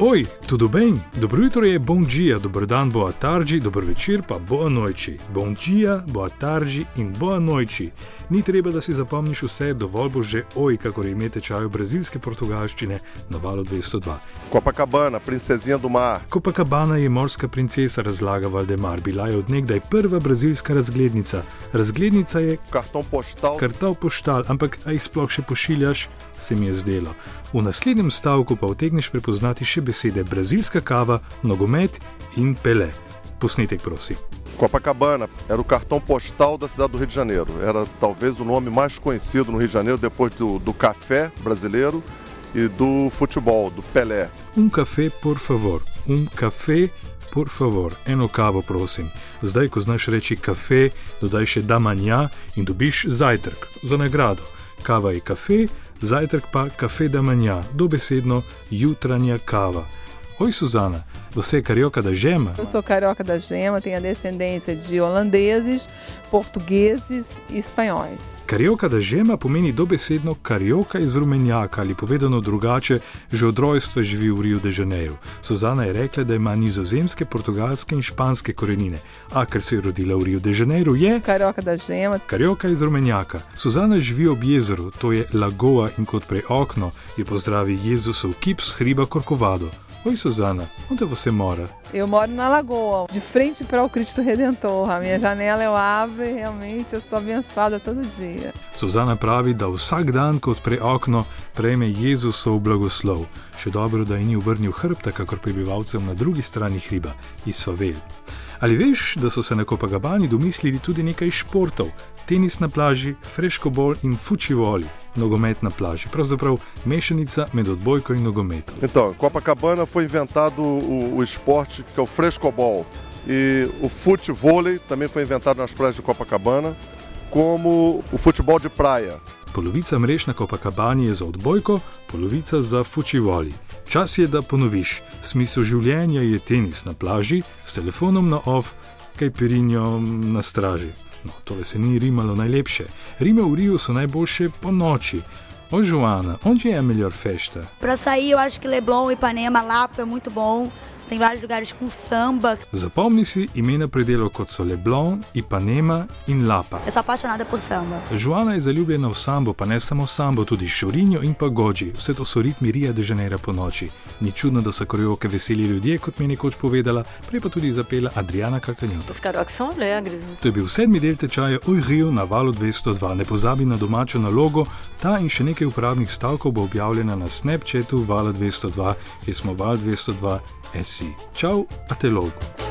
Oi, tudo bem? Dobro jutro je bom dia, dober dan boa tarde, dober večer pa boa noite. Bom dia, boa tarde in boa noite. Ni treba, da si zapomniš vse, dovolj bo že oj, kako ime tečajo brazilske portugalščine na valu 202. Copacabana, princezinha do mar. Copacabana je morska princesa, razlaga Valdemar. Bila je odnegdaj prva brazilska razglednica. Razglednica je Cartão postal. kartal poštal, ampak a jih sploh še pošiljaš, se mi je zdelo. V naslednjem stavku pa utegneš prepoznati še besede brazilska kava, nogomet in pele. Posnetek, prosim. Copacabana era o cartão postal da cidade do Rio de Janeiro. Era talvez o nome mais conhecido no Rio de Janeiro depois do, do café brasileiro e do futebol, do Pelé. Um café, por favor. Um café, por favor. Eno kavo, prosim. Zdaj, ko znaš reči kafe, dodaj še da manja in dobiš zajtrk za nagrado. Kava je kafe, zajtrk pa kafe da manja, dobesedno jutranja kava. Oi, Suzana, você é carioca da gema? Eu sou carioca da gema, tenho a descendência de holandeses, portugueses e espanhóis. Carioka da žema pomeni dobesedno karioka iz rumenjaka ali povedano drugače, že od rojstva živi v Rio de Janeiro. Suzana je rekla, da ima nizozemske, portugalske in španske korenine, a ker se je rodila v Rio de Janeiro, je Carioca da gema, karioka iz rumenjaka. Suzana živi ob jezeru, to je Lagoa in kot prej okno je pozdravi Jezusov kip s hriba Corcovado. Oi, Suzana, onde você mora? eu moro na Lagoa, de frente para o Cristo Redentor. A minha janela eu abro e realmente eu sou abençoada todo dia. Suzana pravi, da vsak dan, ko odpre okno, prejme Jezusov blagoslov. Še dobro, da je ni obrnil hrbta, kakor prebivalcem na drugi strani hriba, iz Favel. Ali veš, da so se na Kopagabani domislili tudi nekaj športov? Tenis na plaži, freškobol in fučivoli, nogomet na plaži, pravzaprav mešanica med odbojko in nogometom. Então, em Copacabana foi inventado o, o esporte que é o frescobol. E o futevôlei também foi inventado nas praias de Copacabana, como o futebol de praia. Polovica mrež na Kopakabani je za odbojko, polovica za fučivoli. Čas je, da ponoviš. Smisel življenja je tenis na plaži, s telefonom na off, kaj pirinjo na straži. No, tole se ni rimalo najlepše. Rime v Riju so najboljše po noči. O, Joana, onde a melhor festa? Pra sair, eu acho que Leblon, Ipanema, Lapa é muito bom. Tem vários lugares com samba. Zapomni si imena predelov kot so Leblon, Ipanema in Lapa. Eu sou apaixonada por samba. Joana je zaljubljena v sambo, pa ne samo sambo, tudi šorinjo in pa goji. Vse to so ritmi Rija de Janeiro po noči. Ni čudno, da so korioke veseli ljudje, kot mi je nekoč povedala, prej pa tudi zapela Adriana alegres. To je bil sedmi del tečaja Oj Rio na valu 202. Ne pozabi na domačo nalogo, ta in še nekaj uporabnih stavkov bo objavljena na Snapchatu Vala 202, kjer smo Val 202 Eh sì, ciao a Telogo.